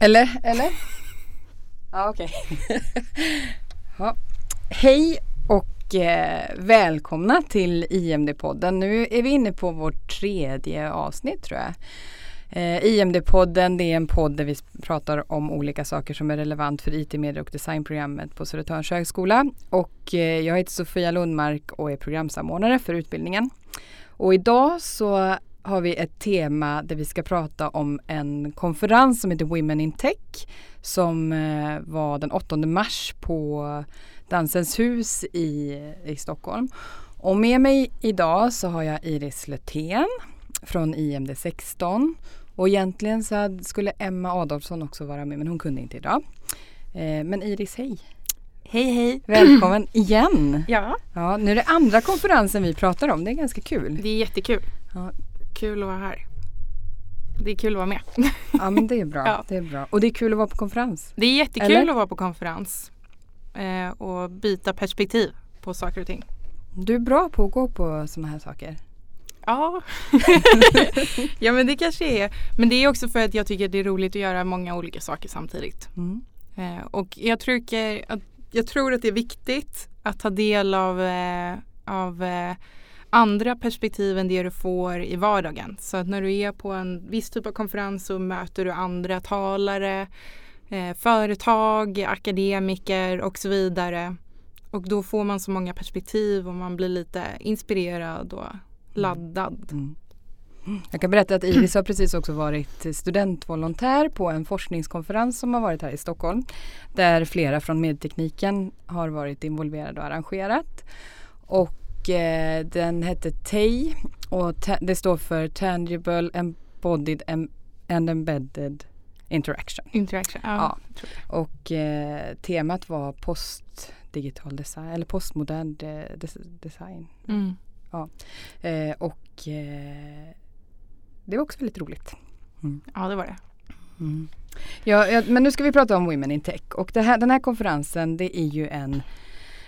Eller? Eller? Ja, okej. ja. Hej och eh, välkomna till IMD-podden. Nu är vi inne på vårt tredje avsnitt tror jag. Eh, IMD-podden det är en podd där vi pratar om olika saker som är relevant för IT, media och designprogrammet på Södertörns högskola. Och eh, jag heter Sofia Lundmark och är programsamordnare för utbildningen. Och idag så har vi ett tema där vi ska prata om en konferens som heter Women in Tech som eh, var den 8 mars på Dansens hus i, i Stockholm. Och med mig idag så har jag Iris Lötén från IMD 16 och egentligen så skulle Emma Adolfsson också vara med men hon kunde inte idag. Eh, men Iris, hej! Hej hej! Välkommen igen! Ja. ja! Nu är det andra konferensen vi pratar om, det är ganska kul. Det är jättekul. Ja. Kul att vara här. Det är kul att vara med. Ja men det är bra. Ja. Det är bra. Och det är kul att vara på konferens. Det är jättekul Eller? att vara på konferens eh, och byta perspektiv på saker och ting. Du är bra på att gå på sådana här saker. Ja. ja men det kanske är. Men det är också för att jag tycker att det är roligt att göra många olika saker samtidigt. Mm. Eh, och jag tror, att, jag tror att det är viktigt att ta del av, eh, av eh, andra perspektiv än det du får i vardagen. Så att när du är på en viss typ av konferens så möter du andra talare, eh, företag, akademiker och så vidare. Och då får man så många perspektiv och man blir lite inspirerad och laddad. Mm. Jag kan berätta att Iris har precis också varit studentvolontär på en forskningskonferens som har varit här i Stockholm. Där flera från medtekniken har varit involverade och arrangerat. Och eh, den hette TEI och det står för Tangible Embodied em- and Embedded Interaction. Interaction. Ja, Ja. Och eh, temat var postdigital design eller postmodern de- des- design. Mm. Eh, och eh, det var också väldigt roligt. Ja det var det. Ja, ja, men nu ska vi prata om Women in Tech och här, den här konferensen det är ju en,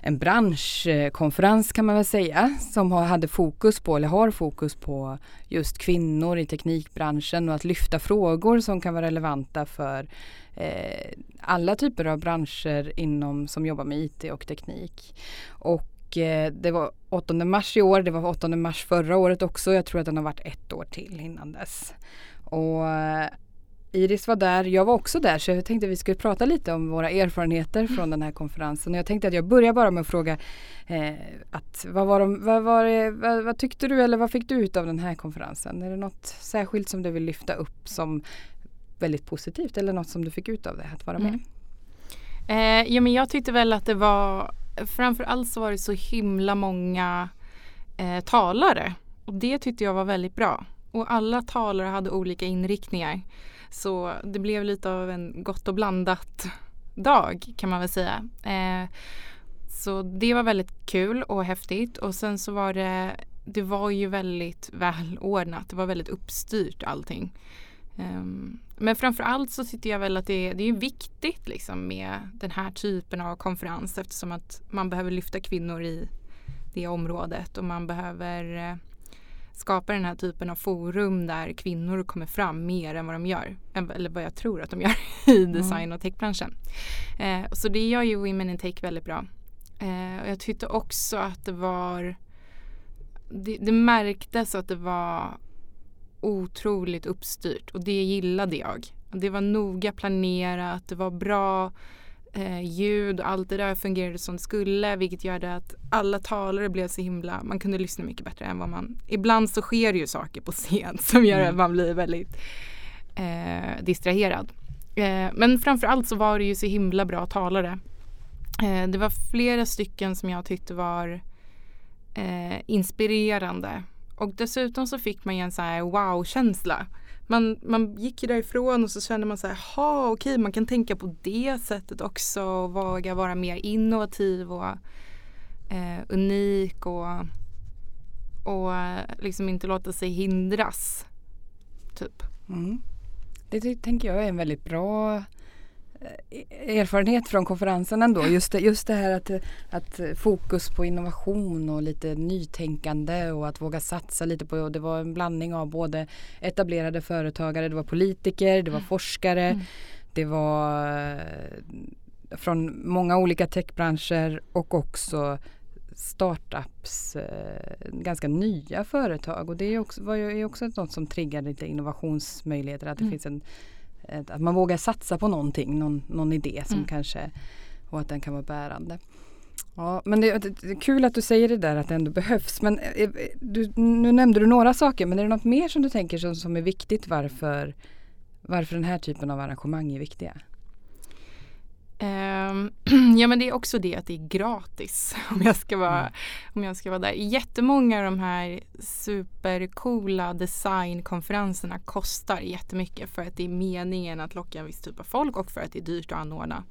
en branschkonferens kan man väl säga som har, hade fokus på eller har fokus på just kvinnor i teknikbranschen och att lyfta frågor som kan vara relevanta för eh, alla typer av branscher inom som jobbar med IT och teknik. Och eh, det var 8 mars i år, det var 8 mars förra året också. Jag tror att den har varit ett år till innan dess. Och eh, Iris var där, jag var också där så jag tänkte att vi skulle prata lite om våra erfarenheter från den här konferensen. Jag tänkte att jag börjar bara med att fråga eh, att vad, var de, vad, var det, vad, vad tyckte du eller vad fick du ut av den här konferensen? Är det något särskilt som du vill lyfta upp som väldigt positivt eller något som du fick ut av det att vara med? Mm. Eh, ja, men jag tyckte väl att det var framförallt så var det så himla många eh, talare och det tyckte jag var väldigt bra. Och alla talare hade olika inriktningar. Så det blev lite av en gott och blandat dag kan man väl säga. Eh, så det var väldigt kul och häftigt och sen så var det det var ju väldigt välordnat. Det var väldigt uppstyrt allting. Um, men framförallt så tycker jag väl att det, det är viktigt liksom med den här typen av konferens eftersom att man behöver lyfta kvinnor i det området och man behöver eh, skapa den här typen av forum där kvinnor kommer fram mer än vad de gör. Eller vad jag tror att de gör i design och techbranschen. Eh, så det gör ju Women in Tech väldigt bra. Eh, och jag tyckte också att det var det, det märktes att det var otroligt uppstyrt och det gillade jag. Det var noga planerat, det var bra eh, ljud och allt det där fungerade som det skulle vilket gjorde att alla talare blev så himla, man kunde lyssna mycket bättre än vad man, ibland så sker ju saker på scen som gör att man blir väldigt eh, distraherad. Eh, men framförallt så var det ju så himla bra talare. Eh, det var flera stycken som jag tyckte var eh, inspirerande. Och dessutom så fick man ju en så här wow-känsla. Man, man gick ju därifrån och så kände man så här, ha okej man kan tänka på det sättet också och våga vara mer innovativ och eh, unik och, och eh, liksom inte låta sig hindras. Typ. Mm. Det tänker jag är en väldigt bra erfarenhet från konferensen ändå. Just det, just det här att, att fokus på innovation och lite nytänkande och att våga satsa lite på. Det var en blandning av både etablerade företagare, det var politiker, det var mm. forskare. Mm. Det var eh, från många olika techbranscher och också startups, eh, ganska nya företag och det är också, var ju också något som triggar lite innovationsmöjligheter. Att det mm. finns en att man vågar satsa på någonting, någon, någon idé som mm. kanske och att den kan vara bärande. Ja, men det, det, är kul att du säger det där att det ändå behövs. Men eh, du, nu nämnde du några saker, men är det något mer som du tänker som, som är viktigt varför, varför den här typen av arrangemang är viktiga? Um, ja men det är också det att det är gratis om jag ska vara, mm. om jag ska vara där. Jättemånga av de här supercoola designkonferenserna kostar jättemycket för att det är meningen att locka en viss typ av folk och för att det är dyrt att anordna.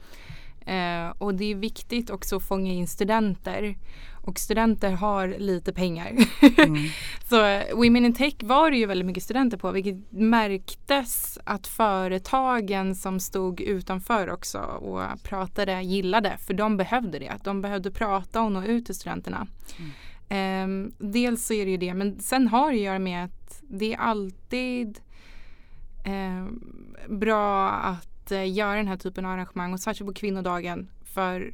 Uh, och det är viktigt också att fånga in studenter och studenter har lite pengar. Mm. så eh, Women in Tech var det ju väldigt mycket studenter på vilket märktes att företagen som stod utanför också och pratade gillade för de behövde det. De behövde prata och nå ut till studenterna. Mm. Um, dels så är det ju det men sen har det att göra med att det är alltid um, bra att uh, göra den här typen av arrangemang och särskilt på kvinnodagen för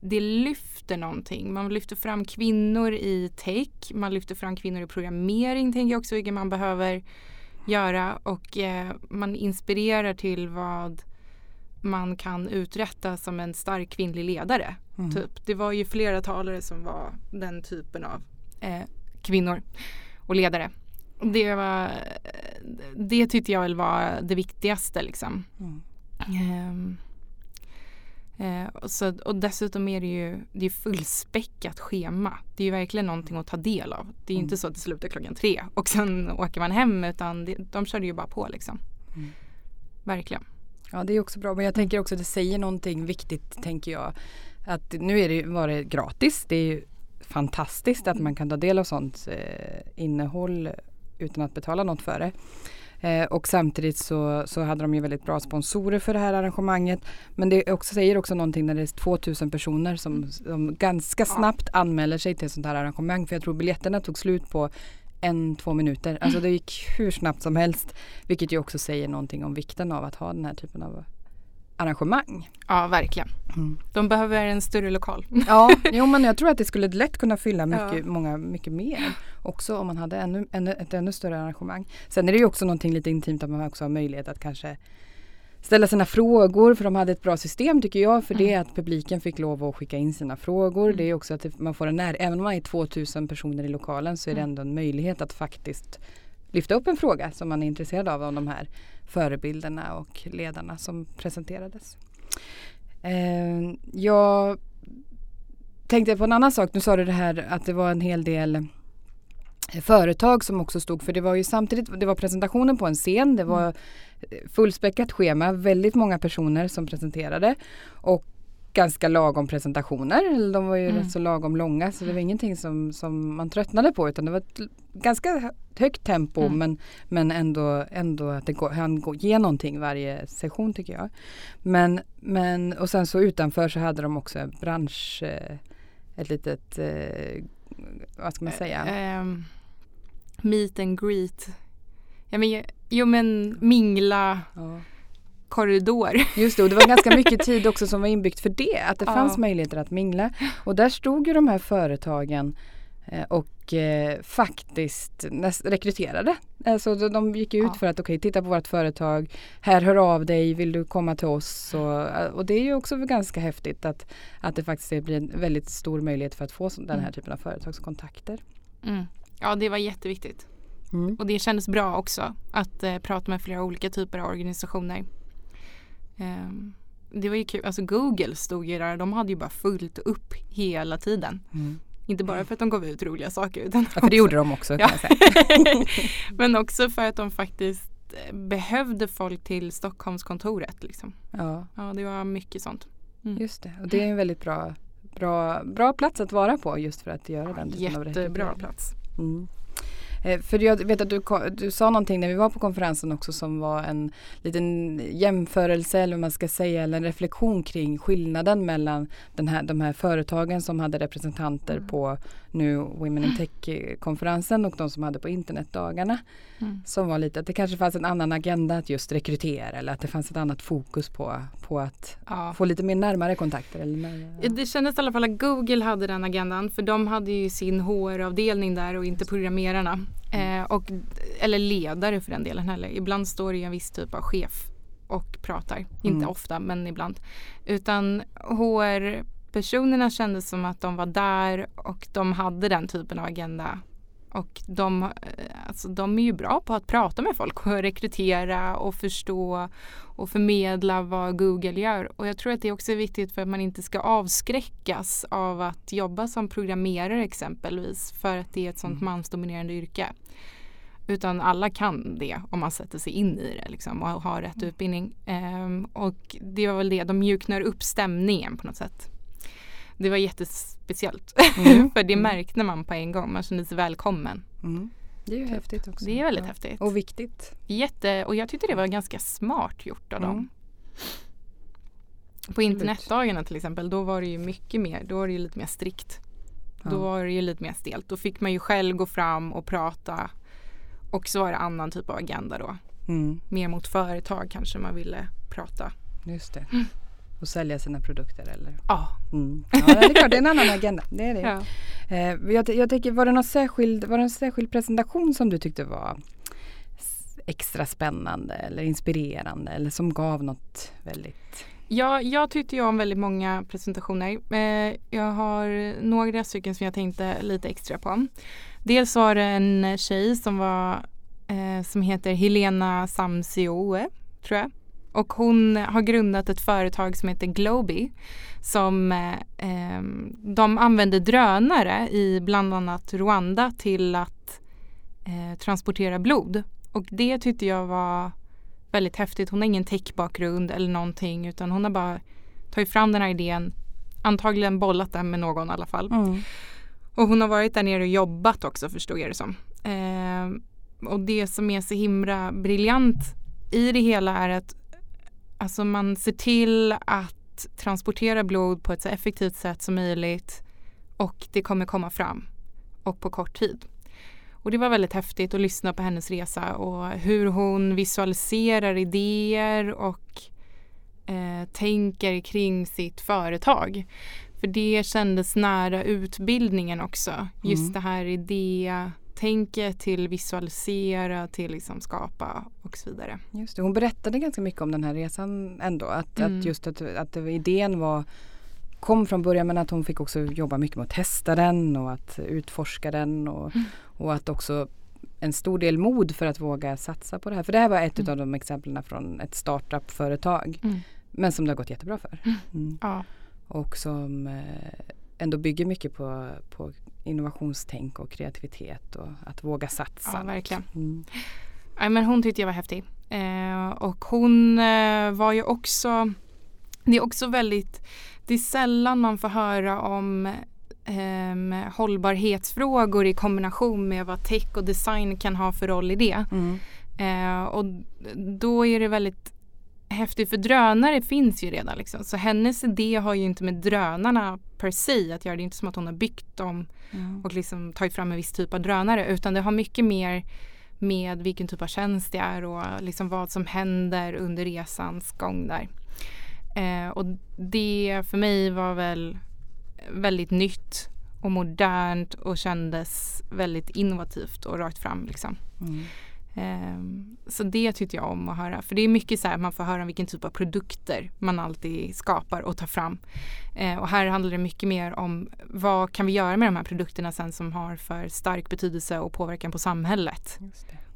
det lyfter någonting. Man lyfter fram kvinnor i tech, man lyfter fram kvinnor i programmering tänker jag också, vilket man behöver göra och eh, man inspirerar till vad man kan uträtta som en stark kvinnlig ledare. Mm. Typ. Det var ju flera talare som var den typen av eh, kvinnor och ledare. Det, var, det tyckte jag väl var det viktigaste liksom. Mm. Um, Eh, och, så, och dessutom är det ju det är fullspäckat schema. Det är ju verkligen någonting att ta del av. Det är mm. inte så att det slutar klockan tre och sen åker man hem utan det, de körde ju bara på liksom. Mm. Verkligen. Ja det är också bra men jag tänker också att det säger någonting viktigt tänker jag. Att nu är det ju, var det gratis. Det är ju fantastiskt att man kan ta del av sånt eh, innehåll utan att betala något för det. Eh, och samtidigt så, så hade de ju väldigt bra sponsorer för det här arrangemanget. Men det också, säger också någonting när det är 2000 personer som, som ganska snabbt anmäler sig till sånt här arrangemang. För jag tror biljetterna tog slut på en, två minuter. Alltså det gick hur snabbt som helst. Vilket ju också säger någonting om vikten av att ha den här typen av arrangemang. Ja, verkligen. Mm. De behöver en större lokal. Ja, jo, men jag tror att det skulle lätt kunna fylla mycket, ja. många, mycket mer också om man hade ännu, ännu, ett ännu större arrangemang. Sen är det ju också någonting lite intimt att man också har möjlighet att kanske ställa sina frågor för de hade ett bra system tycker jag för mm. det att publiken fick lov att skicka in sina frågor. Mm. Det är också att man får en när, även om man är 2000 personer i lokalen så är det mm. ändå en möjlighet att faktiskt lyfta upp en fråga som man är intresserad av, av de här förebilderna och ledarna som presenterades. Eh, jag tänkte på en annan sak. Nu sa du det här att det var en hel del företag som också stod för det var ju samtidigt, det var presentationen på en scen, det var mm. fullspäckat schema, väldigt många personer som presenterade och ganska lagom presentationer. De var ju mm. rätt så lagom långa så det var ingenting som, som man tröttnade på utan det var ett ganska högt tempo mm. men, men ändå, ändå att det går, han går, ge någonting varje session tycker jag. Men, men och sen så utanför så hade de också bransch, eh, ett litet, eh, vad ska man säga? Um, meet and greet. Ja, men, jo men mingla. Ja korridor. Just det, och det var ganska mycket tid också som var inbyggt för det. Att det ja. fanns möjligheter att mingla. Och där stod ju de här företagen eh, och eh, faktiskt rekryterade. Alltså de gick ut ja. för att okej, okay, titta på vårt företag. Här, hör av dig, vill du komma till oss? Och, eh, och det är ju också ganska häftigt att, att det faktiskt blir en väldigt stor möjlighet för att få den här mm. typen av företagskontakter. Mm. Ja, det var jätteviktigt. Mm. Och det kändes bra också att eh, prata med flera olika typer av organisationer. Um, det var ju kul, alltså Google stod ju där, de hade ju bara fullt upp hela tiden. Mm. Inte bara för att de gav ut roliga saker. Utan ja, för det gjorde de också. Ja. Men också för att de faktiskt eh, behövde folk till Stockholmskontoret. Liksom. Ja. ja, det var mycket sånt. Mm. Just det, och det är en väldigt bra, bra, bra plats att vara på just för att göra den typen av Jättebra plats. Mm. Eh, för jag vet att du, du sa någonting när vi var på konferensen också som var en liten jämförelse eller vad man ska säga eller en reflektion kring skillnaden mellan den här, de här företagen som hade representanter mm. på nu Women in Tech-konferensen och de som hade på internetdagarna. Mm. Som var lite att det kanske fanns en annan agenda att just rekrytera eller att det fanns ett annat fokus på, på att ja. få lite mer närmare kontakter. Eller närmare. Det kändes i alla fall att Google hade den agendan för de hade ju sin HR-avdelning där och inte programmerarna. Mm. Eh, och, eller ledare för den delen heller. Ibland står det ju en viss typ av chef och pratar. Mm. Inte ofta men ibland. Utan HR personerna kändes som att de var där och de hade den typen av agenda. Och de, eh, alltså, de är ju bra på att prata med folk och rekrytera och förstå och förmedla vad Google gör. Och jag tror att det också är viktigt för att man inte ska avskräckas av att jobba som programmerare exempelvis för att det är ett sånt mm. mansdominerande yrke. Utan alla kan det om man sätter sig in i det liksom, och har rätt mm. utbildning. Um, och det var väl det, de mjuknar upp stämningen på något sätt. Det var jättespeciellt. Mm. För det mm. märkte man på en gång. Man kände sig välkommen. Mm. Det är ju häftigt också. Det är väldigt ja. häftigt. Och viktigt. Jätte, och jag tyckte det var ganska smart gjort av dem. Mm. På internetdagarna till exempel, då var det ju mycket mer, då var det ju lite mer strikt. Ja. Då var det ju lite mer stelt. Då fick man ju själv gå fram och prata. Och så var det annan typ av agenda då. Mm. Mer mot företag kanske man ville prata. Just det. Mm. Och sälja sina produkter eller? Ja. Mm. ja det, är klart, det är en annan agenda. Det är det. Ja. Eh, jag, jag tänker, var det någon särskild, var det en särskild presentation som du tyckte var extra spännande eller inspirerande eller som gav något väldigt? Ja, jag tyckte ju om väldigt många presentationer. Eh, jag har några stycken som jag tänkte lite extra på. Dels var det en tjej som var eh, som heter Helena Samsioe, tror jag. Och hon har grundat ett företag som heter Globy som eh, de använder drönare i bland annat Rwanda till att eh, transportera blod. Och det tyckte jag var väldigt häftigt. Hon har ingen techbakgrund eller någonting utan hon har bara tagit fram den här idén, antagligen bollat den med någon i alla fall. Mm. Och hon har varit där nere och jobbat också förstod jag det som. Eh, och det som är så himla briljant i det hela är att Alltså man ser till att transportera blod på ett så effektivt sätt som möjligt och det kommer komma fram och på kort tid. Och det var väldigt häftigt att lyssna på hennes resa och hur hon visualiserar idéer och eh, tänker kring sitt företag. För det kändes nära utbildningen också. Just mm. det här idé tänket till visualisera till liksom skapa och så vidare. Just det, hon berättade ganska mycket om den här resan ändå. Att, mm. att just att, att idén var kom från början men att hon fick också jobba mycket med att testa den och att utforska den och, mm. och att också en stor del mod för att våga satsa på det här. För det här var ett mm. av de exemplen från ett startup-företag. Mm. Men som det har gått jättebra för. Mm. mm. Ja. Och som eh, ändå bygger mycket på, på innovationstänk och kreativitet och att våga satsa. Ja, verkligen. Mm. Ja, men hon tyckte jag var häftig. Eh, och hon eh, var ju också, det är också väldigt, det är sällan man får höra om eh, hållbarhetsfrågor i kombination med vad tech och design kan ha för roll i det. Mm. Eh, och då är det väldigt häftigt för drönare finns ju redan liksom. Så hennes idé har ju inte med drönarna per se att göra. Det är inte som att hon har byggt dem mm. och liksom tagit fram en viss typ av drönare utan det har mycket mer med vilken typ av tjänst det är och liksom vad som händer under resans gång där. Eh, och det för mig var väl väldigt nytt och modernt och kändes väldigt innovativt och rakt fram liksom. Mm. Um, så det tyckte jag om att höra. För det är mycket så här man får höra om vilken typ av produkter man alltid skapar och tar fram. Uh, och här handlar det mycket mer om vad kan vi göra med de här produkterna sen som har för stark betydelse och påverkan på samhället.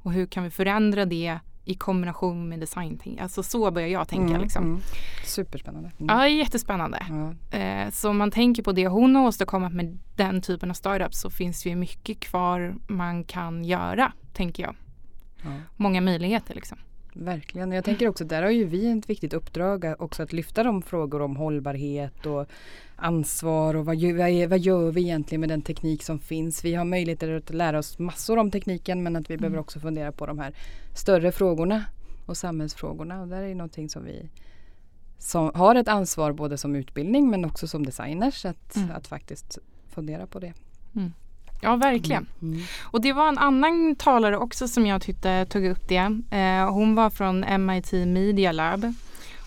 Och hur kan vi förändra det i kombination med design. Alltså så börjar jag tänka. Mm, liksom. mm. Superspännande. Mm. Ja, jättespännande. Eh, så om man tänker på det hon har åstadkommit med den typen av startups så finns det ju mycket kvar man kan göra, tänker jag. Ja. Många möjligheter liksom. Verkligen. Jag tänker också där har ju vi ett viktigt uppdrag också att lyfta de frågor om hållbarhet och ansvar och vad gör, vad gör vi egentligen med den teknik som finns. Vi har möjligheter att lära oss massor om tekniken men att vi mm. behöver också fundera på de här större frågorna och samhällsfrågorna. Och där är någonting som vi som har ett ansvar både som utbildning men också som designers att, mm. att faktiskt fundera på det. Mm. Ja, verkligen. Mm. Mm. Och det var en annan talare också som jag tyckte tog upp det. Eh, hon var från MIT Media Lab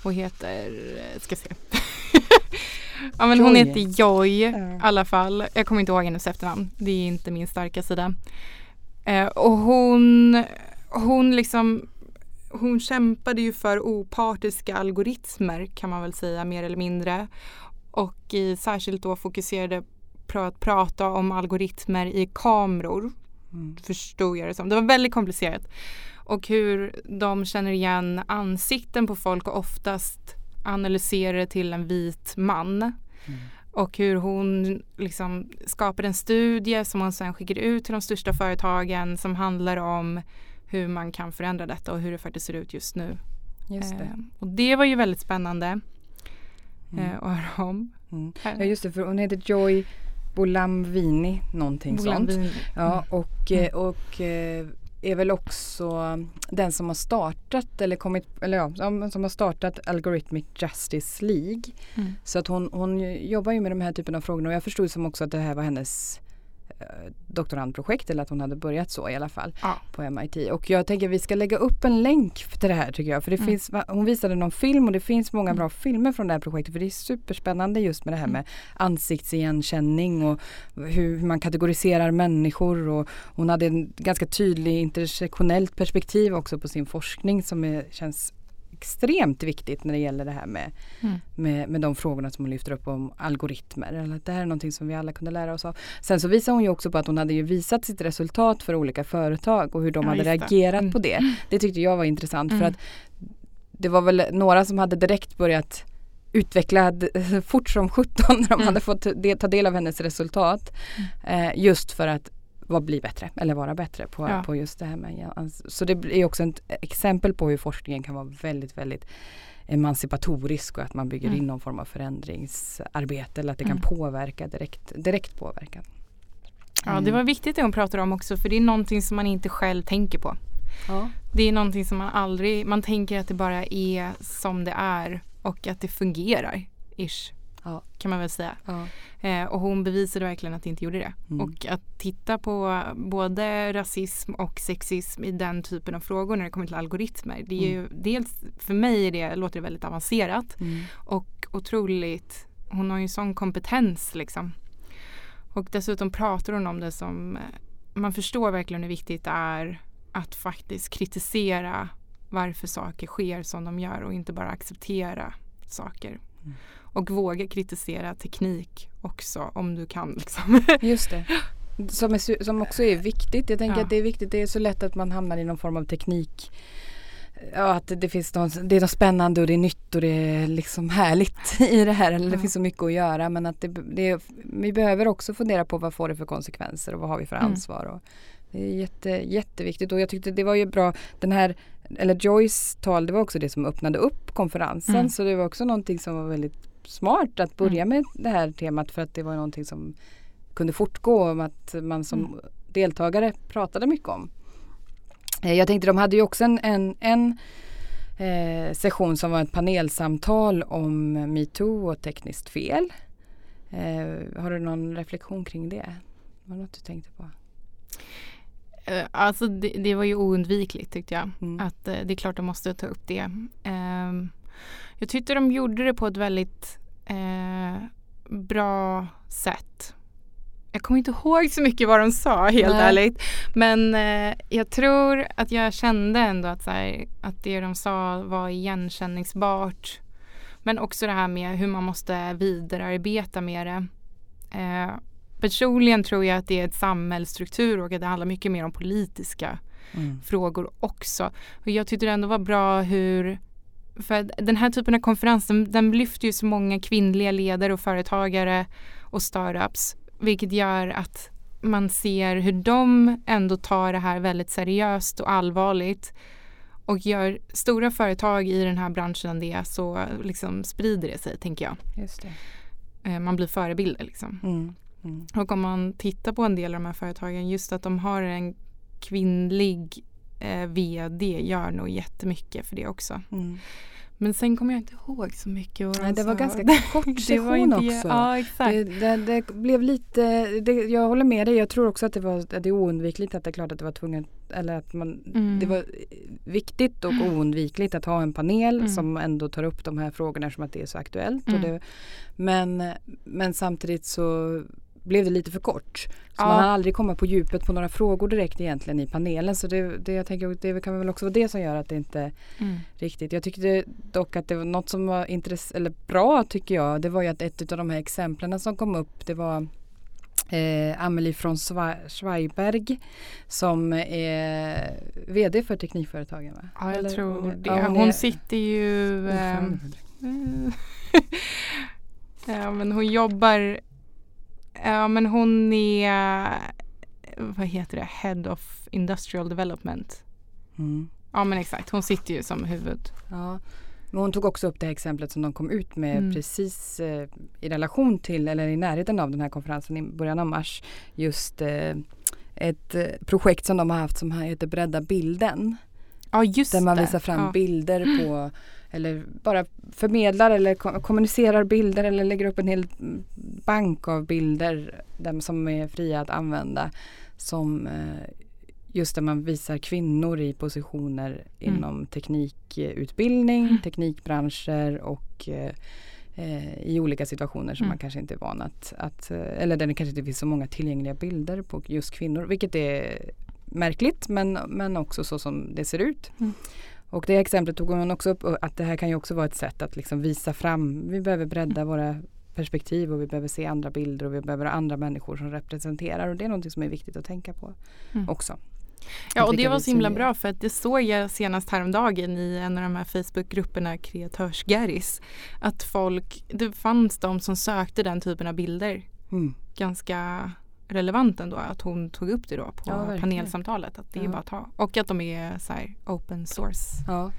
och heter, ska se. ja, men hon heter Joy i alla fall. Jag kommer inte ihåg hennes efternamn. Det är inte min starka sida. Eh, och hon, hon liksom hon kämpade ju för opartiska algoritmer kan man väl säga mer eller mindre. Och i, särskilt då fokuserade på att prata om algoritmer i kameror. Mm. Förstod jag det som. Det var väldigt komplicerat. Och hur de känner igen ansikten på folk och oftast analyserar det till en vit man. Mm. Och hur hon liksom skapar en studie som hon sen skickar ut till de största företagen som handlar om hur man kan förändra detta och hur det faktiskt ser ut just nu. Just det. Eh, och det var ju väldigt spännande mm. eh, att höra om. Mm. Ja just det, för hon heter Joy Bolamvini någonting Bolamvini. sånt. Ja, och, mm. Eh, och eh, är väl också den som har startat eller kommit, eller ja, som har startat Algorithmic Justice League. Mm. Så att hon, hon jobbar ju med de här typen av frågor och jag förstod som också att det här var hennes doktorandprojekt eller att hon hade börjat så i alla fall ja. på MIT. Och jag tänker att vi ska lägga upp en länk till det här tycker jag. För det mm. finns, hon visade någon film och det finns många mm. bra filmer från det här projektet. För det är superspännande just med det här mm. med ansiktsigenkänning och hur man kategoriserar människor. Och hon hade en ganska tydlig intersektionellt perspektiv också på sin forskning som är, känns extremt viktigt när det gäller det här med, mm. med, med de frågorna som hon lyfter upp om algoritmer. Eller det här är någonting som vi alla kunde lära oss av. Sen så visar hon ju också på att hon hade ju visat sitt resultat för olika företag och hur de ja, hade reagerat mm. på det. Det tyckte jag var intressant för mm. att det var väl några som hade direkt börjat utveckla fort som 17 när de mm. hade fått ta del av hennes resultat. Mm. Eh, just för att vad blir bättre eller vara bättre på, ja. på just det här med Så det är också ett exempel på hur forskningen kan vara väldigt, väldigt emancipatorisk och att man bygger mm. in någon form av förändringsarbete eller att det kan mm. påverka direkt, direkt påverka. Mm. Ja det var viktigt det hon pratade om också för det är någonting som man inte själv tänker på. Ja. Det är någonting som man aldrig, man tänker att det bara är som det är och att det fungerar. Ish ja. kan man väl säga. Ja. Eh, och hon bevisade verkligen att det inte gjorde det. Mm. Och att titta på både rasism och sexism i den typen av frågor när det kommer till algoritmer. Det är ju, mm. dels för mig är det, låter det väldigt avancerat mm. och otroligt, hon har ju sån kompetens liksom. Och dessutom pratar hon om det som, man förstår verkligen hur viktigt det är att faktiskt kritisera varför saker sker som de gör och inte bara acceptera saker. Mm. Och våga kritisera teknik också om du kan. Liksom. Just det. Som, är, som också är viktigt. Jag tänker ja. att det är viktigt. Det är så lätt att man hamnar i någon form av teknik. Ja, att det, finns någon, det är något spännande och det är nytt och det är liksom härligt i det här. Eller det finns så mycket att göra. Men att det, det, vi behöver också fundera på vad får det för konsekvenser och vad har vi för mm. ansvar. Och det är jätte, jätteviktigt och jag tyckte det var ju bra. Den här, eller Joyce tal, det var också det som öppnade upp konferensen. Mm. Så det var också någonting som var väldigt smart att börja mm. med det här temat för att det var någonting som kunde fortgå och att man som mm. deltagare pratade mycket om. Eh, jag tänkte de hade ju också en, en, en eh, session som var ett panelsamtal om metoo och tekniskt fel. Eh, har du någon reflektion kring det? Var det något du tänkte på? Uh, alltså det, det, var ju oundvikligt tyckte jag. Mm. Att uh, det är klart de måste ta upp det. Uh, jag tyckte de gjorde det på ett väldigt eh, bra sätt. Jag kommer inte ihåg så mycket vad de sa helt Nej. ärligt. Men eh, jag tror att jag kände ändå att, här, att det de sa var igenkänningsbart. Men också det här med hur man måste vidarearbeta med det. Eh, personligen tror jag att det är ett samhällsstruktur och att det handlar mycket mer om politiska mm. frågor också. Och jag tyckte det ändå var bra hur för den här typen av konferens den, den lyfter ju så många kvinnliga ledare och företagare och startups vilket gör att man ser hur de ändå tar det här väldigt seriöst och allvarligt Och gör stora företag i den här branschen det så liksom sprider det sig tänker jag. Just det. Eh, man blir förebilder liksom. Mm. Mm. Och om man tittar på en del av de här företagen just att de har en kvinnlig eh, vd gör nog jättemycket för det också. Mm. Men sen kommer jag inte ihåg så mycket. vad Nej, de det var ganska kort session också. Ja, exakt. Det, det, det blev lite, det, jag håller med dig, jag tror också att det var att det är oundvikligt att det är klart att det var tvunget, eller att man, Mm. det var viktigt och oundvikligt att ha en panel Mm. som ändå tar upp de här frågorna som att det är så aktuellt. Mm. men, men samtidigt så blev det lite för kort. Så Ja. man har aldrig kommit på djupet på några frågor direkt egentligen i panelen. Så det, det jag tänker, det kan väl också vara det som gör att det inte Mm. riktigt. Jag tyckte dock att det var något som var intress- eller bra tycker jag. Det var ju att ett av de här exemplen som kom upp det var eh, Amelie från Schweiberg som är VD för Teknikföretagen. Va? Ja, jag Eller tror det. ja, hon hon är sitter ju... för- ja, men hon jobbar... Ja, men hon är... Vad heter det? Head of Industrial Development. Mm. Ja, men exakt. Hon sitter ju som huvud. Ja. Men hon tog också upp det här exemplet som de kom ut med Mm. precis eh, i relation till eller i närheten av den här konferensen i början av mars. Just eh, ett eh, projekt som de har haft som heter Bredda bilden. Ja, just Där man det. visar fram ja. bilder på eller bara förmedlar eller ko- kommunicerar bilder eller lägger upp en hel bank av bilder där, som är fria att använda. Som eh, just där man visar kvinnor i positioner Mm. inom teknikutbildning, Mm. teknikbranscher och eh, eh, i olika situationer som Mm. man kanske inte är van att, att eller där det kanske inte finns så många tillgängliga bilder på just kvinnor vilket är märkligt men, men också så som det ser ut. Och det exemplet tog hon också upp att det här kan ju också vara ett sätt att liksom visa fram, vi behöver bredda Mm. våra perspektiv och vi behöver se andra bilder och vi behöver ha andra människor som representerar och det är något som är viktigt att tänka på Mm. också. Ja, och det var så himla bra för att det såg jag senast häromdagen i en av de här Facebookgrupperna Kreatörsgaris. Att folk, det fanns de som sökte den typen av bilder. Mm. Ganska relevant ändå att hon tog upp det då på Ja, panelsamtalet. Att det är Ja. bara att ta. Och att de är så här open source. Ja.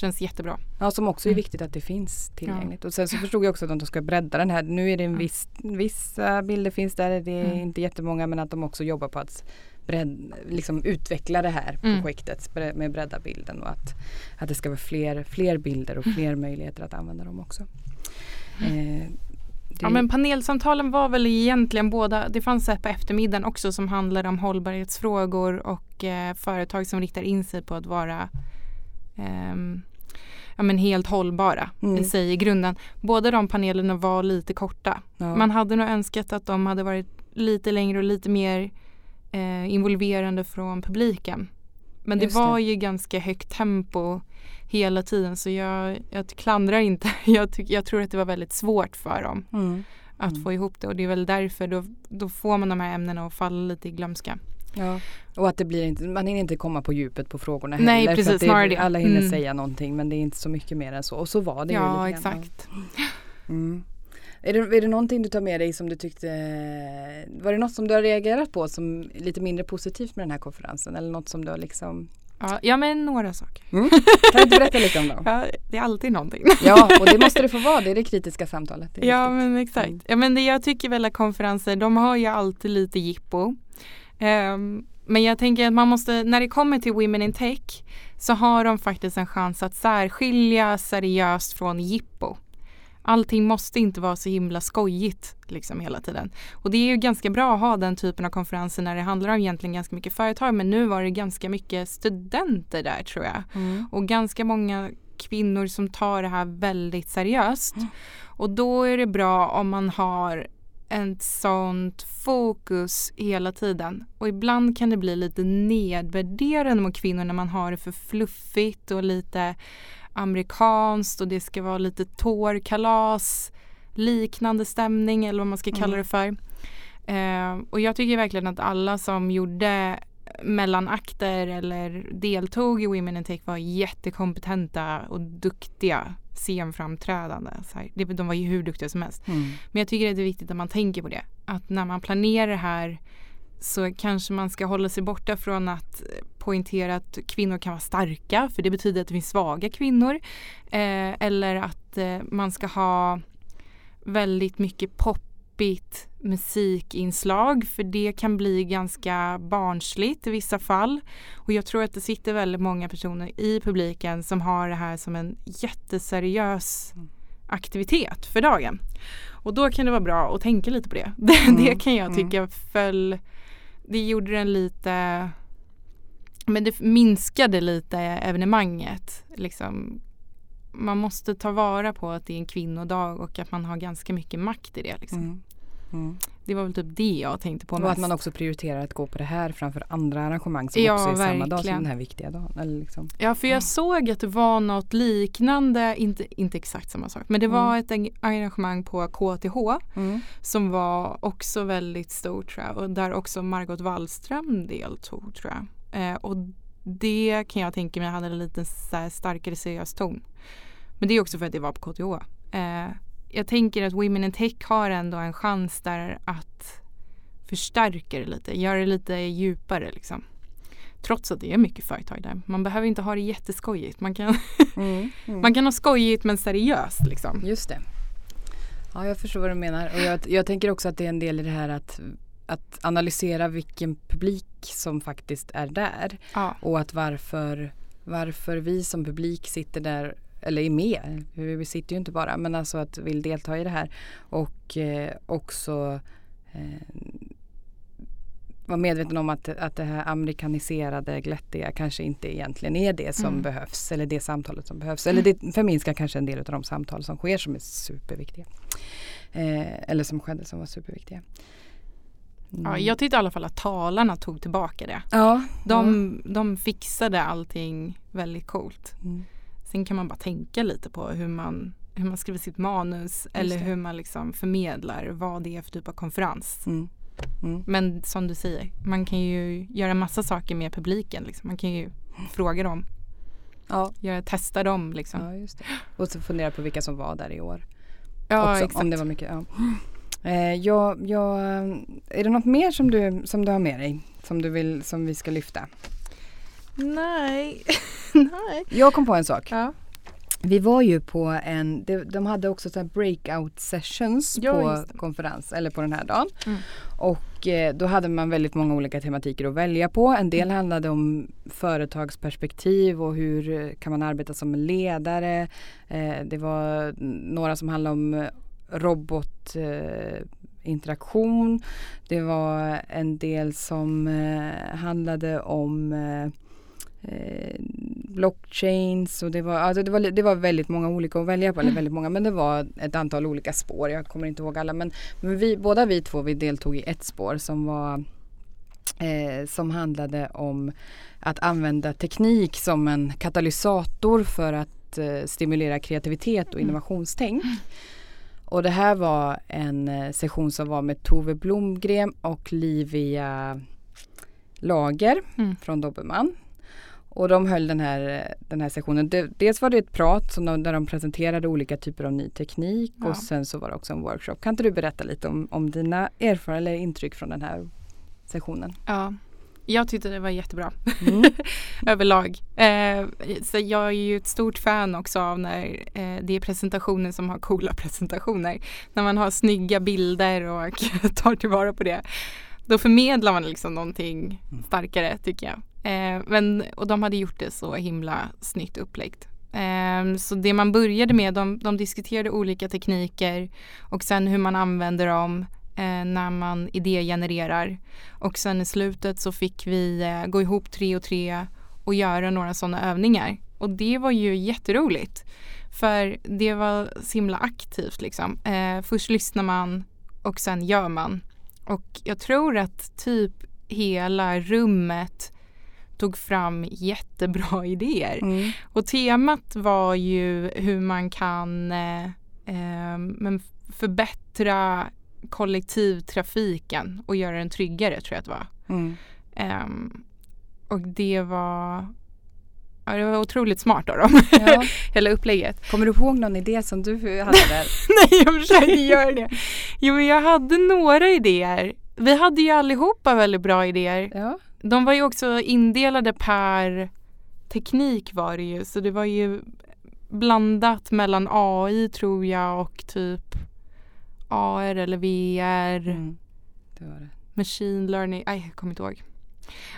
Känns jättebra. ja, som också är Mm. viktigt att det finns tillgängligt. Och sen så förstod jag också att de ska bredda den här. Nu är det en Ja. viss, vissa bilder finns där, det är Mm. inte jättemånga men att de också jobbar på att bredd, liksom utveckla det här Mm. projektet med bredda bilden och att, att det ska vara fler, fler bilder och fler möjligheter att använda dem också. Eh, det- Ja men panelsamtalen var väl egentligen båda, det fanns ett på eftermiddagen också som handlade om hållbarhetsfrågor och eh, företag som riktar in sig på att vara ehm, ja, men helt hållbara Mm. i sig i grunden. Båda de panelerna var lite korta. ja. Man hade nog önskat att de hade varit lite längre och lite mer eh, involverande från publiken. Men det Just var det. ju ganska högt tempo hela tiden så jag, jag klandrar inte. Jag, tyck, jag tror att det var väldigt svårt för dem Mm. att Mm. få ihop det och det är väl därför då, då får man de här ämnena att falla lite i glömska. Ja. Och att det blir inte, man hinner inte komma på djupet på frågorna Nej, heller. för precis, det, det. Alla hinner Mm. säga någonting men det är inte så mycket mer än så. Och så var det ju ja, grann. exakt. Mm. Är, det, är det någonting du tar med dig som du tyckte, var det något som du har reagerat på som lite mindre positivt med den här konferensen? Eller något som du har liksom, Ja, ja, men några saker. kan du inte berätta lite om dem? Ja, det är alltid någonting. Ja, och det måste det få vara, det är det kritiska samtalet. Det är Ja viktigt. men exakt. Mm. Ja, men det, jag tycker väl att konferenser de har ju alltid lite jippo. Ehm, men jag tänker att man måste, när det kommer till Women in Tech så har de faktiskt en chans att särskilja seriöst från jippo. Allting måste inte vara så himla skojigt liksom hela tiden. Och det är ju ganska bra att ha den typen av konferenser när det handlar om egentligen ganska mycket företag men nu var det ganska mycket studenter där tror jag Mm. och ganska många kvinnor som tar det här väldigt seriöst. Och då är det bra om man har ett sånt fokus hela tiden. Och ibland kan det bli lite nedvärderande mot kvinnor när man har det för fluffigt och lite amerikanskt och det ska vara lite tårkalas, liknande stämning eller vad man ska kalla Mm. det för. Eh, och jag tycker verkligen att alla som gjorde mellanakter eller deltog i Women in Tech var jättekompetenta och duktiga scenframträdande. Så här. Det- De var ju hur duktiga som helst. Mm. Men jag tycker att det är viktigt att man tänker på det. Att när man planerar det här så kanske man ska hålla sig borta från att poängtera att kvinnor kan vara starka för det betyder att det finns svaga kvinnor. Eh, eller att eh, man ska ha väldigt mycket poppigt musikinslag för det kan bli ganska barnsligt i vissa fall. Och jag tror att det sitter väldigt många personer i publiken som har det här som en jätteseriös mm. aktivitet för dagen. Och då kan det vara bra att tänka lite på det. Mm. det kan jag mm. tycka föll det gjorde den lite men det minskade lite evenemanget. Liksom, man måste ta vara på att det är en kvinnodag och att man har ganska mycket makt i det. Liksom. Mm. Mm. Det var väl typ det jag tänkte på Och mest. att man också prioriterar att gå på det här framför andra arrangemang som ja, också är verkligen. samma dag som den här viktiga dagen. Eller liksom. Ja för jag mm. såg att det var något liknande, inte, inte exakt samma sak, men det var mm. ett arrangemang på KTH mm. som var också väldigt stort tror jag och där också Margot Wallström deltog tror jag. Eh, och det kan jag tänka mig hade en lite starkare seriös ton. Men det är också för att det var på KTH. Eh, jag tänker att Women in Tech har ändå en chans där att förstärka det lite, göra det lite djupare liksom. Trots att det är mycket företag där. Man behöver inte ha det jätteskojigt. Man kan, mm, mm. man kan ha skojigt men seriöst liksom. Just det. Ja, jag förstår vad du menar. Och jag, jag tänker också att det är en del i det här att att analysera vilken publik som faktiskt är där. Ja. Och att varför, varför vi som publik sitter där eller är med. Vi sitter ju inte bara men alltså att vill delta i det här. Och eh, också eh, vara medveten om att, att det här amerikaniserade glättiga kanske inte egentligen är det som mm. behövs. Eller det samtalet som behövs. Eller det förminskar kanske en del av de samtal som sker som är superviktiga. Eh, eller som skedde som var superviktiga. Mm. Ja, jag tyckte i alla fall att talarna tog tillbaka det. Ja, de, ja. de fixade allting väldigt coolt. Mm. Sen kan man bara tänka lite på hur man, hur man skriver sitt manus eller hur man liksom förmedlar vad det är för typ av konferens. Mm. Mm. Men som du säger, man kan ju göra massa saker med publiken. Liksom. Man kan ju fråga dem. Ja. Göra, testa dem liksom. Ja, just det. Och så fundera på vilka som var där i år. Ja, Också, exakt. Om det var mycket. Ja. Eh, jag, jag, är det något mer som du, som du har med dig? Som, du vill, som vi ska lyfta? Nej. Nej. Jag kom på en sak. Ja. Vi var ju på en, de hade också så breakout sessions ja, på konferens eller på den här dagen. Mm. Och eh, då hade man väldigt många olika tematiker att välja på. En del mm. handlade om företagsperspektiv och hur kan man arbeta som ledare. Eh, det var några som handlade om robotinteraktion. Eh, det var en del som eh, handlade om eh, eh, blockchains och det var, alltså det, var, det var väldigt många olika att välja på, eller mm. väldigt många, men det var ett antal olika spår. Jag kommer inte ihåg alla, men, men vi, båda vi två vi deltog i ett spår som var eh, som handlade om att använda teknik som en katalysator för att eh, stimulera kreativitet och mm. innovationstänk. Mm. Och det här var en eh, session som var med Tove Blomgren och Livia Lager mm. från Dobermann. Och de höll den här, den här sessionen. Dels var det ett prat som de, där de presenterade olika typer av ny teknik ja. och sen så var det också en workshop. Kan inte du berätta lite om, om dina erfarenheter eller intryck från den här sessionen? Ja, jag tyckte det var jättebra mm. överlag. Eh, så jag är ju ett stort fan också av när eh, det är presentationer som har coola presentationer. När man har snygga bilder och tar tillvara på det. Då förmedlar man liksom någonting mm. starkare tycker jag. Eh, men, och de hade gjort det så himla snyggt uppläggt. Eh, så det man började med, de, de diskuterade olika tekniker och sen hur man använder dem när man idégenererar. Och sen i slutet så fick vi eh, gå ihop tre och tre och göra några sådana övningar. Och det var ju jätteroligt. För det var så himla aktivt liksom. Eh, först lyssnar man och sen gör man. Och jag tror att typ hela rummet tog fram jättebra idéer. Mm. Och temat var ju hur man kan eh, eh, men förbättra kollektivtrafiken och göra den tryggare tror jag att det var. Mm. Um, och det var Ja, det var otroligt smart av dem. Ja. Hela upplägget. Kommer du ihåg någon idé som du hade där? Nej, jag försökte göra det. Jo, men jag hade några idéer. Vi hade ju allihopa väldigt bra idéer. Ja. De var ju också indelade per teknik var det ju så det var ju blandat mellan AI tror jag och typ AR eller VR, Mm. Det var det. machine learning, nej jag kommer inte ihåg.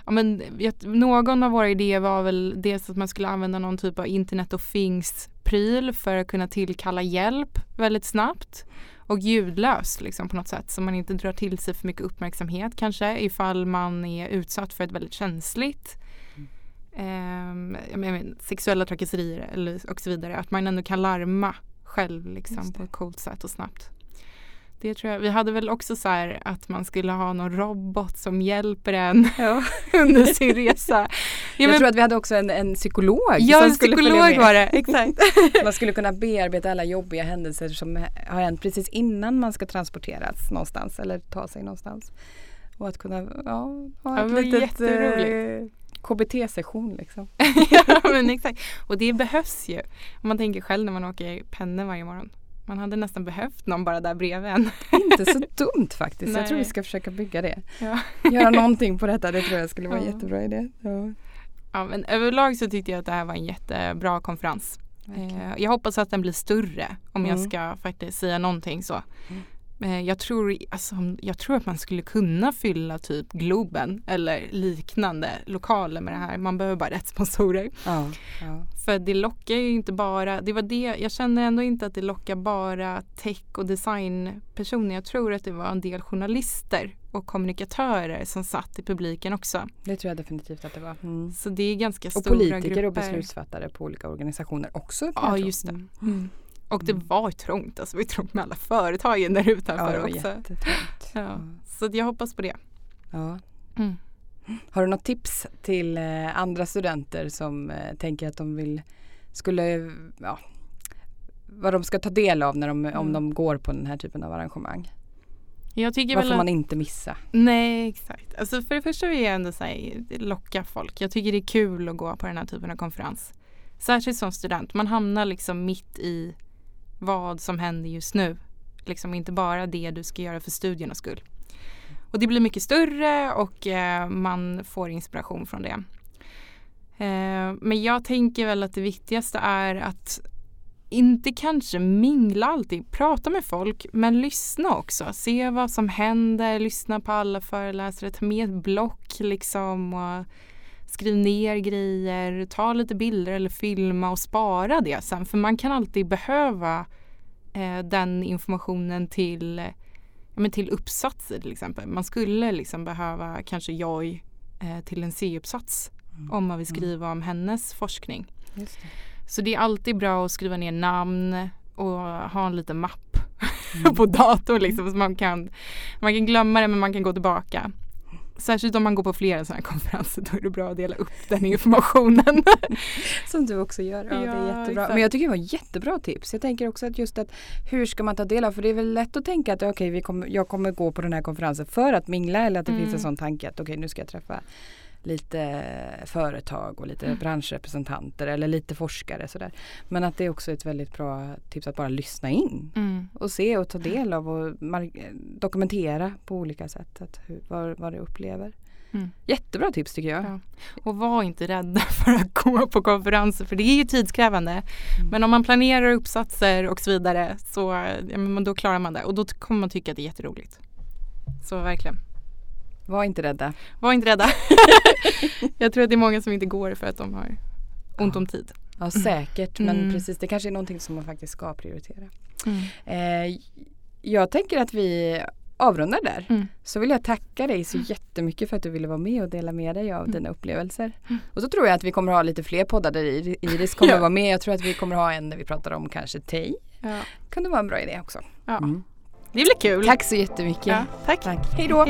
Ja, men, någon av våra idéer var väl dels att man skulle använda någon typ av internet of things pryl för att kunna tillkalla hjälp väldigt snabbt och ljudlöst liksom på något sätt så man inte drar till sig för mycket uppmärksamhet kanske ifall man är utsatt för ett väldigt känsligt ehm, jag menar, sexuella trakasserier eller, och så vidare. Att man ändå kan larma själv liksom, på ett coolt sätt och snabbt. Det tror jag. Vi hade väl också så här att man skulle ha någon robot som hjälper en under sin resa. Ja, jag men, tror att vi hade också en, en psykolog ja som en skulle psykolog var det. Exakt. Man skulle kunna bearbeta alla jobbiga händelser som har hänt precis innan man ska transporteras någonstans eller ta sig någonstans. Och att kunna ja, ha Ja, ett litet eh, KBT-session liksom. ja men exakt. Och det behövs ju. Om man tänker själv när man åker pennor varje morgon. Man hade nästan behövt någon bara där bredvid en. Inte så dumt faktiskt. Jag tror vi Nej. ska försöka bygga det. Ja. Göra någonting på detta. Det tror jag skulle vara en Ja. jättebra idé. Ja, Ja, men överlag så tyckte jag att det här var en jättebra konferens. verkligen. Eh, jag hoppas att den blir större om jag Mm. ska faktiskt säga någonting så. Mm. Eh, jag, tror, alltså, jag tror att man skulle kunna fylla typ Globen eller liknande lokaler med det här. Man behöver bara rätt sponsorer. ja, ja. För det lockar ju inte bara, det var det, jag känner ändå inte att det lockar bara tech och designpersoner. Jag tror att det var en del journalister och kommunikatörer som satt i publiken också. Det tror jag definitivt att det var. Mm. Så det är ganska Och stora politiker grupper. och beslutsfattare på olika organisationer också. Ja, just det. Mm. Och det Mm. var trångt, alltså det var trångt med alla företagen där Ja, utanför det var också. Ja. Så jag hoppas på det. Ja. Mm. Har du något tips till eh, andra studenter som eh, tänker att de vill, skulle, ja, vad de ska ta del av när de, om Mm. de går på den här typen av arrangemang? Jag tycker Vad får man inte missa? Nej, exakt. Alltså för det första vill jag ändå säga locka folk. Jag tycker det är kul att gå på den här typen av konferens. Särskilt som student. Man hamnar liksom mitt i vad som händer just nu. Liksom inte bara det du ska göra för studiernas skull. Och det blir mycket större och eh, man får inspiration från det. Eh, men jag tänker väl att det viktigaste är att inte kanske mingla alltid, prata med folk men lyssna också. Se vad som händer, lyssna på alla föreläsare, ta med ett block liksom och skriv ner grejer, ta lite bilder eller filma och spara det sen för man kan alltid behöva eh, den informationen till, ja, men till uppsatser till exempel. Man skulle liksom behöva kanske Joy eh, till en C-uppsats om man vill skriva om hennes forskning. Just det. Så det är alltid bra att skriva ner namn och ha en liten mapp Mm. på datorn liksom så man kan, man kan glömma det men man kan gå tillbaka. Särskilt om man går på flera sådana här konferenser då är det bra att dela upp den informationen. Som du också gör. Ja, det är Ja, jättebra. exakt. Men jag tycker det var jättebra tips. Jag tänker också att just att hur ska man ta del av? För det är väl lätt att tänka att okej, vi kommer, jag kommer gå på den här konferensen för att mingla eller att det Mm. finns en sån tanke att okej, nu ska jag träffa lite företag och lite Mm. branschrepresentanter eller lite forskare sådär. Men att det är också ett väldigt bra tips att bara lyssna in Mm. och se och ta del av och dokumentera på olika sätt att hur, vad, vad du upplever. Mm. Jättebra tips tycker jag. Ja. Och var inte rädda för att gå på konferenser för det är ju tidskrävande. Men om man planerar uppsatser och så vidare så ja, då klarar man det och då kommer man tycka att det är jätteroligt. Så verkligen. Var inte rädda. Var inte rädda. Jag tror att det är många som inte går för att de har ont om tid. Ja säkert men Mm. precis det kanske är någonting som man faktiskt ska prioritera. Eh, jag tänker att vi avrundar där. Mm. Så vill jag tacka dig så jättemycket för att du ville vara med och dela med dig av Mm. dina upplevelser. Och så tror jag att vi kommer ha lite fler poddar där Ir- Iris kommer Ja. vara med. Jag tror att vi kommer ha en där vi pratar om kanske tej. Ja. Kunde vara en bra idé också. Ja. Det blir kul. Tack så jättemycket. Ja, tack. tack. Hej då.